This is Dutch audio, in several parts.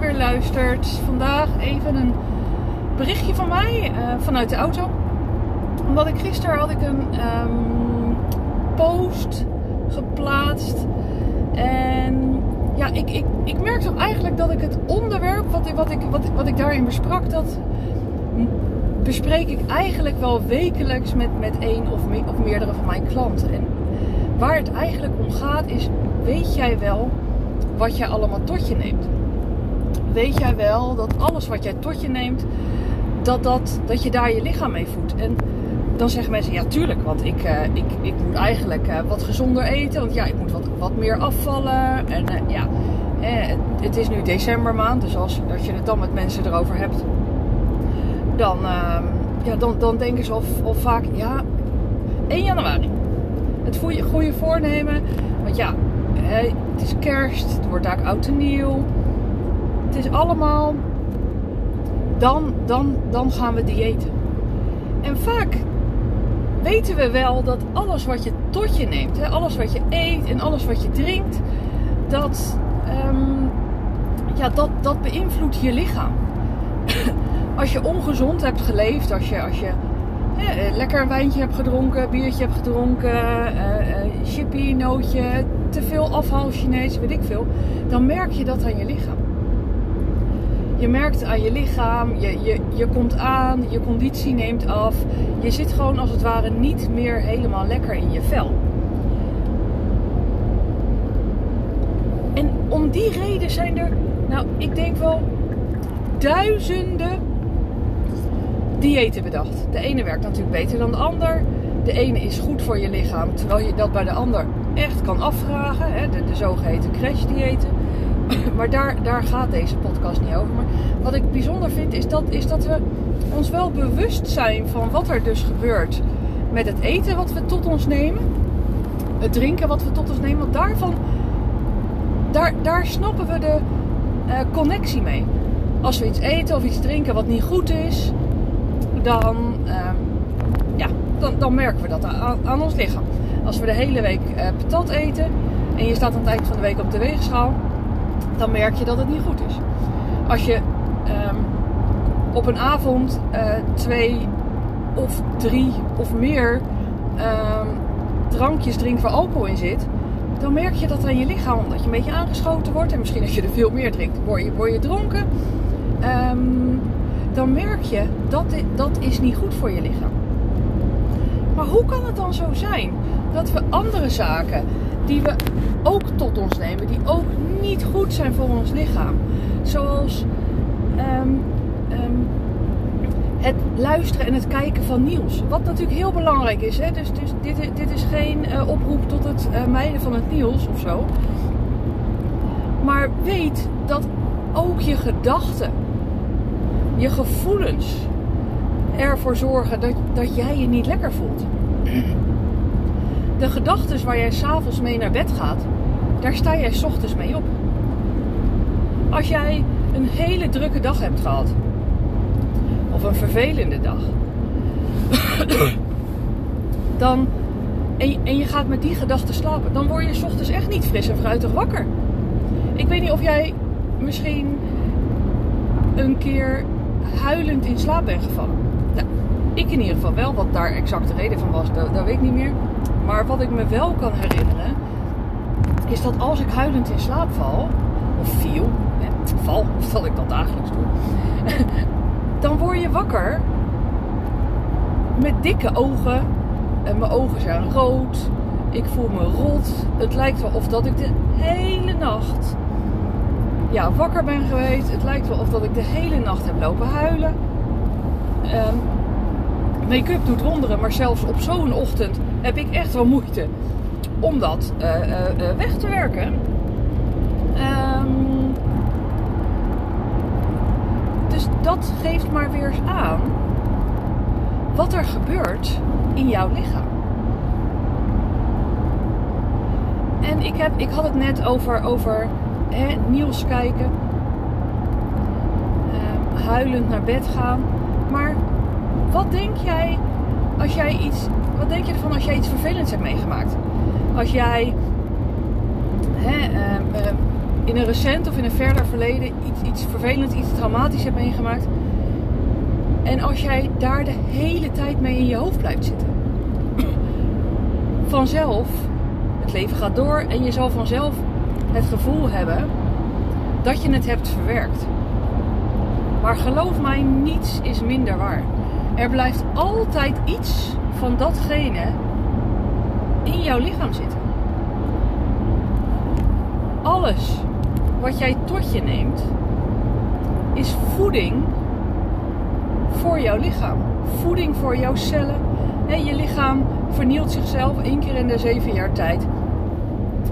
weer luistert. Vandaag even een berichtje van mij uh, vanuit de auto. Omdat ik gisteren had ik een um, post geplaatst. En ja, ik, ik, ik merk toch eigenlijk dat ik het onderwerp wat, wat, ik, wat, wat ik daarin besprak, dat bespreek ik eigenlijk wel wekelijks met, met één of, of meerdere van mijn klanten. En waar het eigenlijk om gaat is, weet jij wel wat jij allemaal tot je neemt? Weet jij wel dat alles wat jij tot je neemt, dat, dat, dat je daar je lichaam mee voedt? En dan zeggen mensen, ja tuurlijk, want ik, uh, ik, ik moet eigenlijk uh, wat gezonder eten. Want ja, ik moet wat, wat meer afvallen. En uh, ja, het, is nu decembermaand, dus als, als je het dan met mensen erover hebt, dan, ehm, ja, dan, dan denken ze of, of vaak, ja, 1 januari. Het goede, goede voornemen, want ja, het is kerst, het wordt daar oud en nieuw. Het is allemaal, dan, dan, dan gaan we diëten. En vaak weten we wel dat alles wat je tot je neemt, hè, alles wat je eet en alles wat je drinkt, dat, um, ja, dat, dat beïnvloedt je lichaam. als je ongezond hebt geleefd, als je, als je hè, lekker een wijntje hebt gedronken, biertje hebt gedronken, uh, uh, chippy, nootje, te veel afhaal Chinees, weet ik veel, dan merk je dat aan je lichaam. Je merkt aan je lichaam, je, je, je komt aan, je conditie neemt af. Je zit gewoon als het ware niet meer helemaal lekker in je vel. En om die reden zijn er, nou, ik denk wel duizenden diëten bedacht. De ene werkt natuurlijk beter dan de ander. De ene is goed voor je lichaam, terwijl je dat bij de ander echt kan afvragen. Hè? De, de zogeheten crash-diëten. maar daar, daar gaat deze podcast niet over. Maar wat ik bijzonder vind is dat, is dat we ons wel bewust zijn van wat er dus gebeurt met het eten wat we tot ons nemen. Het drinken wat we tot ons nemen. Want daarvan, daar, daar snappen we de uh, connectie mee. Als we iets eten of iets drinken wat niet goed is, dan, uh, ja, dan, dan merken we dat aan, ons lichaam. Als we de hele week uh, patat eten en je staat aan het eind van de week op de weegschaal, dan merk je dat het niet goed is. Als je um, op een avond uh, twee of drie of meer um, drankjes drinkt waar alcohol in zit, dan merk je dat aan je lichaam, omdat je een beetje aangeschoten wordt en misschien als je er veel meer drinkt, word je, je dronken. Um, dan merk je dat dat is niet goed voor je lichaam. Maar hoe kan het dan zo zijn dat we andere zaken die we ook tot ons nemen, die ook niet goed zijn voor ons lichaam, zoals um, um, het luisteren en het kijken van nieuws, wat natuurlijk heel belangrijk is. Hè? Dus, dus dit, dit, is geen uh, oproep tot het uh, mijden van het nieuws of zo. Maar weet dat ook je gedachten je gevoelens ervoor zorgen dat, dat jij je niet lekker voelt. De gedachten waar jij s'avonds mee naar bed gaat, daar sta jij s ochtends mee op. Als jij een hele drukke dag hebt gehad, of een vervelende dag, dan, en, je, en je gaat met die gedachten slapen, dan word je s ochtends echt niet fris en fruitig wakker. Ik weet niet of jij misschien een keer huilend in slaap ben gevallen. Nou, ik in ieder geval wel. Wat daar exact de reden van was, dat weet ik niet meer. Maar wat ik me wel kan herinneren, is dat als ik huilend in slaap val, of viel, hè, val, dat ik dat dagelijks doe, dan word je wakker met dikke ogen. En mijn ogen zijn rood. Ik voel me rot. Het lijkt wel of dat ik de hele nacht ja, wakker ben geweest. Het lijkt wel of dat ik de hele nacht heb lopen huilen. Um, Make-up doet wonderen, maar zelfs op zo'n ochtend heb ik echt wel moeite om dat uh, uh, uh, weg te werken. Um, dus dat geeft maar weer aan wat er gebeurt in jouw lichaam. En ik, heb, ik had het net over, over hè, nieuws kijken, uh, huilend naar bed gaan. Maar wat denk jij als jij iets, wat denk je ervan als jij iets vervelends hebt meegemaakt? Als jij, hè, uh, uh, in een recent of in een verder verleden iets, iets vervelends, iets traumatisch hebt meegemaakt. En als jij daar de hele tijd mee in je hoofd blijft zitten, vanzelf, het leven gaat door en je zal vanzelf het gevoel hebben dat je het hebt verwerkt. Maar geloof mij, niets is minder waar. Er blijft altijd iets van datgene in jouw lichaam zitten. Alles wat jij tot je neemt, is voeding voor jouw lichaam. Voeding voor jouw cellen. je lichaam vernielt zichzelf één keer in de zeven jaar tijd.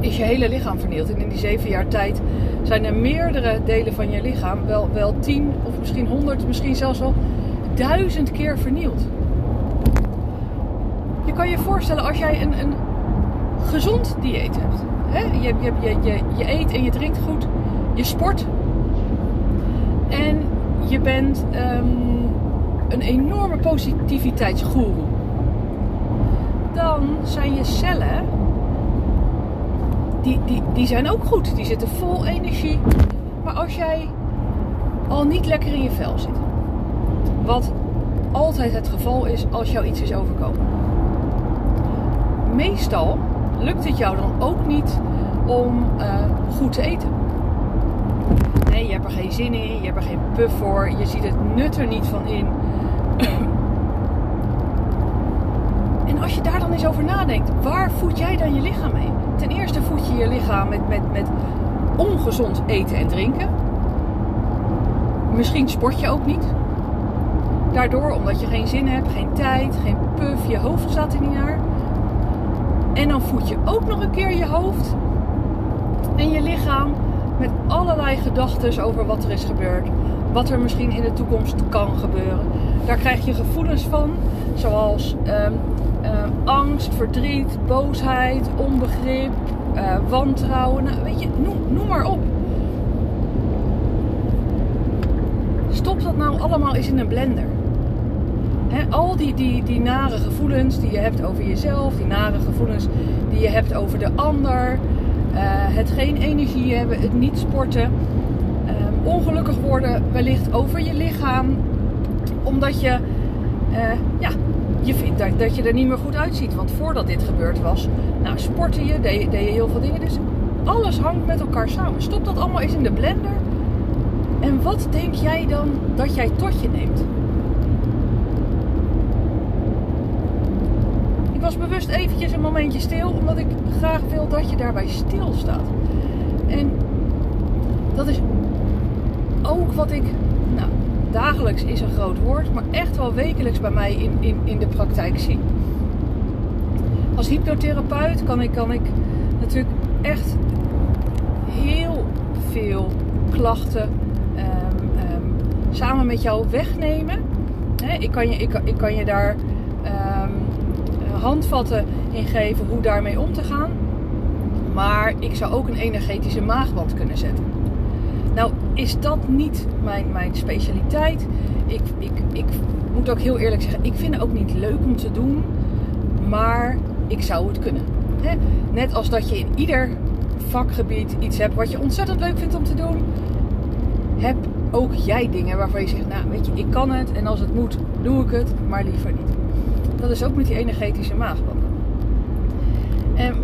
Is je hele lichaam vernield. En in die zeven jaar tijd zijn er meerdere delen van je lichaam wel, wel tien of misschien honderd, misschien zelfs wel duizend keer vernield. Je kan je voorstellen als jij een, een gezond dieet hebt. Hè? Je, je, je, je, je eet en je drinkt goed. Je sport. En je bent um, een enorme positiviteitsgoeroe. Dan zijn je cellen, die, die, die zijn ook goed. Die zitten vol energie. Maar als jij al niet lekker in je vel zit. Wat altijd het geval is als jou iets is overkomen. Meestal lukt het jou dan ook niet om uh, goed te eten. Nee, je hebt er geen zin in, je hebt er geen puff voor, je ziet het nut er niet van in. en als je daar dan eens over nadenkt, waar voed jij dan je lichaam mee? Ten eerste voed je je lichaam met, met, met ongezond eten en drinken. Misschien sport je ook niet. Daardoor, omdat je geen zin hebt, geen tijd, geen puff, je hoofd staat er niet naar. En dan voed je ook nog een keer je hoofd en je lichaam met allerlei gedachten over wat er is gebeurd. Wat er misschien in de toekomst kan gebeuren. Daar krijg je gevoelens van, zoals ehm, ehm, angst, verdriet, boosheid, onbegrip, uh, wantrouwen. Nou, weet je, noem, noem maar op. Stop dat nou allemaal eens in een blender al die, die, die nare gevoelens die je hebt over jezelf, die nare gevoelens die je hebt over de ander, uh, het geen energie hebben, het niet sporten, uh, ongelukkig worden wellicht over je lichaam, omdat je, uh, ja, je vindt dat, dat, je er niet meer goed uitziet. Want voordat dit gebeurd was, nou, sportte je, deed, deed je heel veel dingen. Dus alles hangt met elkaar samen. Stop dat allemaal eens in de blender. En wat denk jij dan dat jij tot je neemt? Ik was bewust eventjes een momentje stil, omdat ik graag wil dat je daarbij stilstaat. En dat is ook wat ik, nou, dagelijks is een groot woord, maar echt wel wekelijks bij mij in, in, in de praktijk zie. Als hypnotherapeut kan ik, kan ik natuurlijk echt heel veel klachten um, um, samen met jou wegnemen. ik, kan je, ik, ik kan je daar handvatten in geven hoe daarmee om te gaan. Maar ik zou ook een energetische maagband kunnen zetten. Nou, is dat niet mijn, mijn specialiteit? Ik, ik, ik moet ook heel eerlijk zeggen, ik vind het ook niet leuk om te doen. Maar ik zou het kunnen. Net als dat je in ieder vakgebied iets hebt wat je ontzettend leuk vindt om te doen. Heb ook jij dingen waarvan je zegt, nou weet je, ik kan het en als het moet, doe ik het, maar liever niet. Dat is ook met die energetische maagbanden. En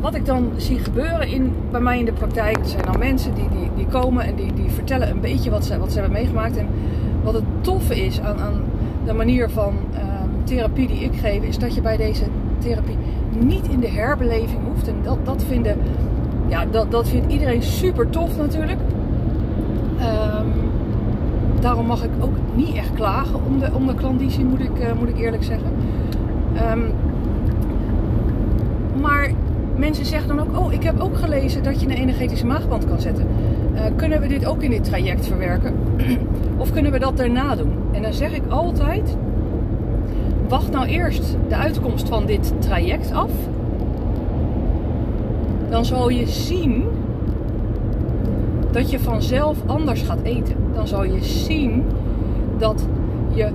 wat ik dan zie gebeuren in, bij mij in de praktijk, zijn dan mensen die, die, die komen en die, die vertellen een beetje wat ze, wat ze hebben meegemaakt. En wat het toffe is aan, aan de manier van ehm, therapie die ik geef, is dat je bij deze therapie niet in de herbeleving hoeft. En dat, dat, vinden, ja, dat, dat vindt iedereen super tof natuurlijk. Um, daarom mag ik ook niet echt klagen om de, om de moet ik, uh, moet ik eerlijk zeggen. Um, maar mensen zeggen dan ook: Oh, ik heb ook gelezen dat je een energetische maagband kan zetten. Uh, kunnen we dit ook in dit traject verwerken? of kunnen we dat daarna doen? En dan zeg ik altijd: Wacht nou eerst de uitkomst van dit traject af. Dan zal je zien dat je vanzelf anders gaat eten. Dan zal je zien dat je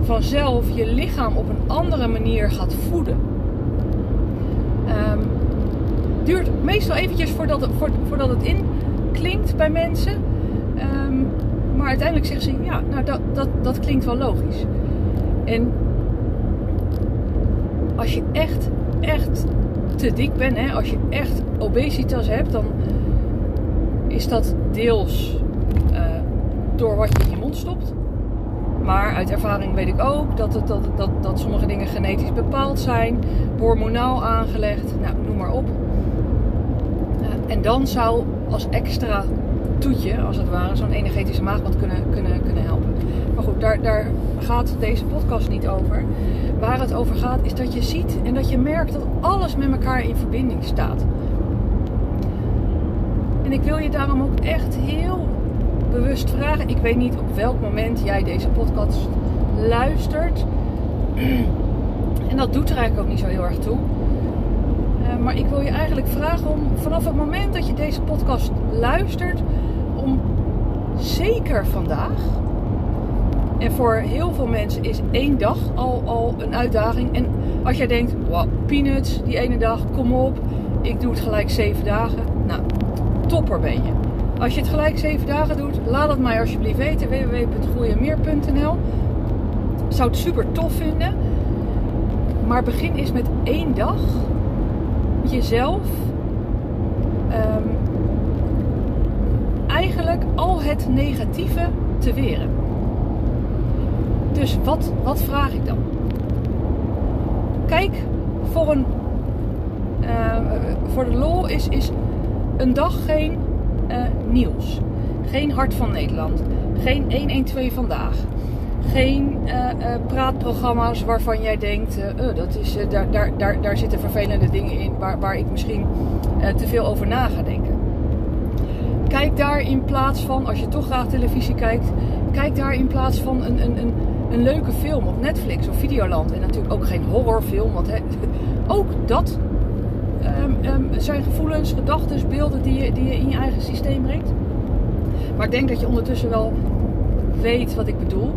vanzelf je lichaam op een andere manier gaat voeden. Um, duurt meestal eventjes voordat het, voordat het in klinkt bij mensen. Ehm, maar uiteindelijk zeggen ze, ja, nou dat, dat, dat klinkt wel logisch. En als je echt, echt te dik bent, hè, als je echt obesitas hebt, dan is dat deels uh, door wat je in je mond stopt. Maar uit ervaring weet ik ook dat, het, dat, dat, dat sommige dingen genetisch bepaald zijn, hormonaal aangelegd, nou, noem maar op. Uh, en dan zou als extra toetje, als het ware, zo'n energetische maagbad kunnen, kunnen, kunnen helpen. Maar goed, daar, daar gaat deze podcast niet over. Waar het over gaat is dat je ziet en dat je merkt dat alles met elkaar in verbinding staat. En ik wil je daarom ook echt heel bewust vragen. Ik weet niet op welk moment jij deze podcast luistert. En dat doet er eigenlijk ook niet zo heel erg toe. Uh, maar ik wil je eigenlijk vragen om vanaf het moment dat je deze podcast luistert, om zeker vandaag. En voor heel veel mensen is één dag al, al een uitdaging. En als jij denkt, wow, peanuts, die ene dag, kom op, ik doe het gelijk zeven dagen. Nou, topper ben je. Als je het gelijk zeven dagen doet, laat het mij alsjeblieft weten. www.groeienmeer.nl Zou het super tof vinden. Maar begin eens met één dag jezelf um, eigenlijk al het negatieve te weren. Dus wat, wat vraag ik dan? Kijk, voor, een, uh, voor de lol is, is een dag geen uh, nieuws. Geen Hart van Nederland. Geen 112 vandaag. Geen uh, uh, praatprogramma's waarvan jij denkt, dat is, daar, daar, daar, daar zitten vervelende dingen in waar, waar ik misschien te veel over na ga denken. Kijk daar in plaats van, als je toch graag televisie kijkt, kijk daar in plaats van een, een, een, een leuke film op Netflix of Videoland. En natuurlijk ook geen horrorfilm, want ook dat um, um, zijn gevoelens, gedachten, beelden die je, die je in je eigen systeem brengt. Maar ik denk dat je ondertussen wel weet wat ik bedoel.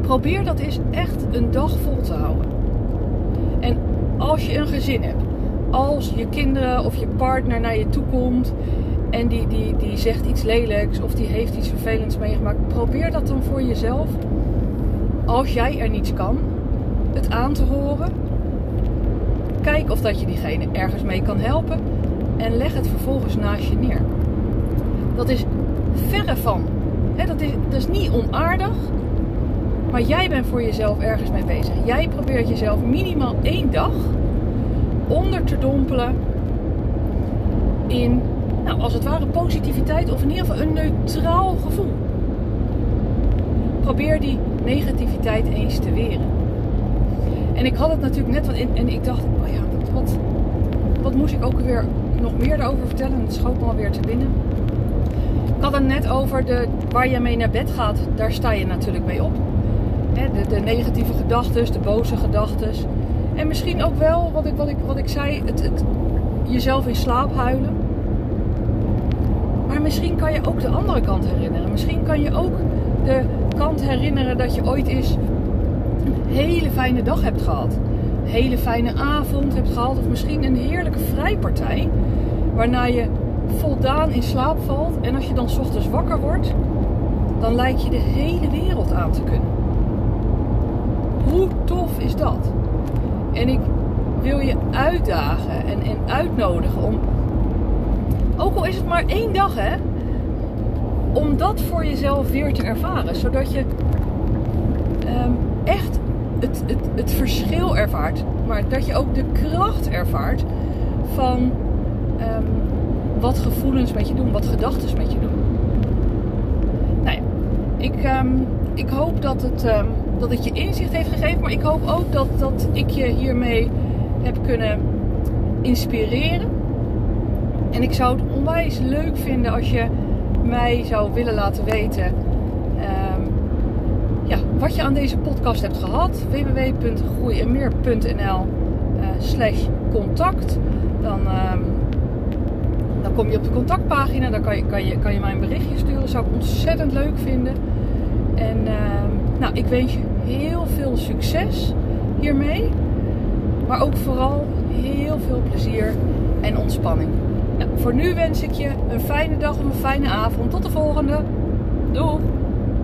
Probeer dat eens echt een dag vol te houden. En als je een gezin hebt, als je kinderen of je partner naar je toe komt en die, die, die zegt iets lelijks of die heeft iets vervelends meegemaakt, probeer dat dan voor jezelf, als jij er niets kan, het aan te horen Kijk of dat je diegene ergens mee kan helpen en leg het vervolgens naast je neer. Dat is verre van. Hè, dat, is, dat is niet onaardig, maar jij bent voor jezelf ergens mee bezig. Jij probeert jezelf minimaal één dag onder te dompelen in, nou, als het ware positiviteit of in ieder geval een neutraal gevoel. Probeer die negativiteit eens te weren. En ik had het natuurlijk net in. En ik dacht, oh ja, wat, wat moest ik ook weer nog meer daarover vertellen? En het schoot me alweer te binnen. Ik had het net over de, waar je mee naar bed gaat. Daar sta je natuurlijk mee op. de, de, negatieve gedachten, de boze gedachten. En misschien ook wel, wat ik, wat ik, wat ik zei, het, het jezelf in slaap huilen. Maar misschien kan je ook de andere kant herinneren. Misschien kan je ook de kant herinneren dat je ooit eens hele fijne dag hebt gehad. Een hele fijne avond hebt gehad. Of misschien een heerlijke vrijpartij. Waarna je voldaan in slaap valt. En als je dan ochtends wakker wordt, dan lijkt je de hele wereld aan te kunnen. Hoe tof is dat? En ik wil je uitdagen en, en uitnodigen om, ook al is het maar één dag hè, om dat voor jezelf weer te ervaren. Zodat je um, echt het, het, het verschil ervaart, maar dat je ook de kracht ervaart van um, wat gevoelens met je doen, wat gedachten met je doen. Nou ja, ik, um, ik hoop dat het, um, dat het je inzicht heeft gegeven, maar ik hoop ook dat, dat ik je hiermee heb kunnen inspireren. En ik zou het onwijs leuk vinden als je mij zou willen laten weten wat je aan deze podcast hebt gehad. www.groeienmeer.nl eh, slash contact. Dan, um, dan kom je op de contactpagina. Dan kan je, kan, je, kan je mij een berichtje sturen. Dat zou ik ontzettend leuk vinden. En uh, nou, ik wens je heel veel succes hiermee. Maar ook vooral heel veel plezier en ontspanning. Nou, voor nu wens ik je een fijne dag of een fijne avond. Tot de volgende. Doei!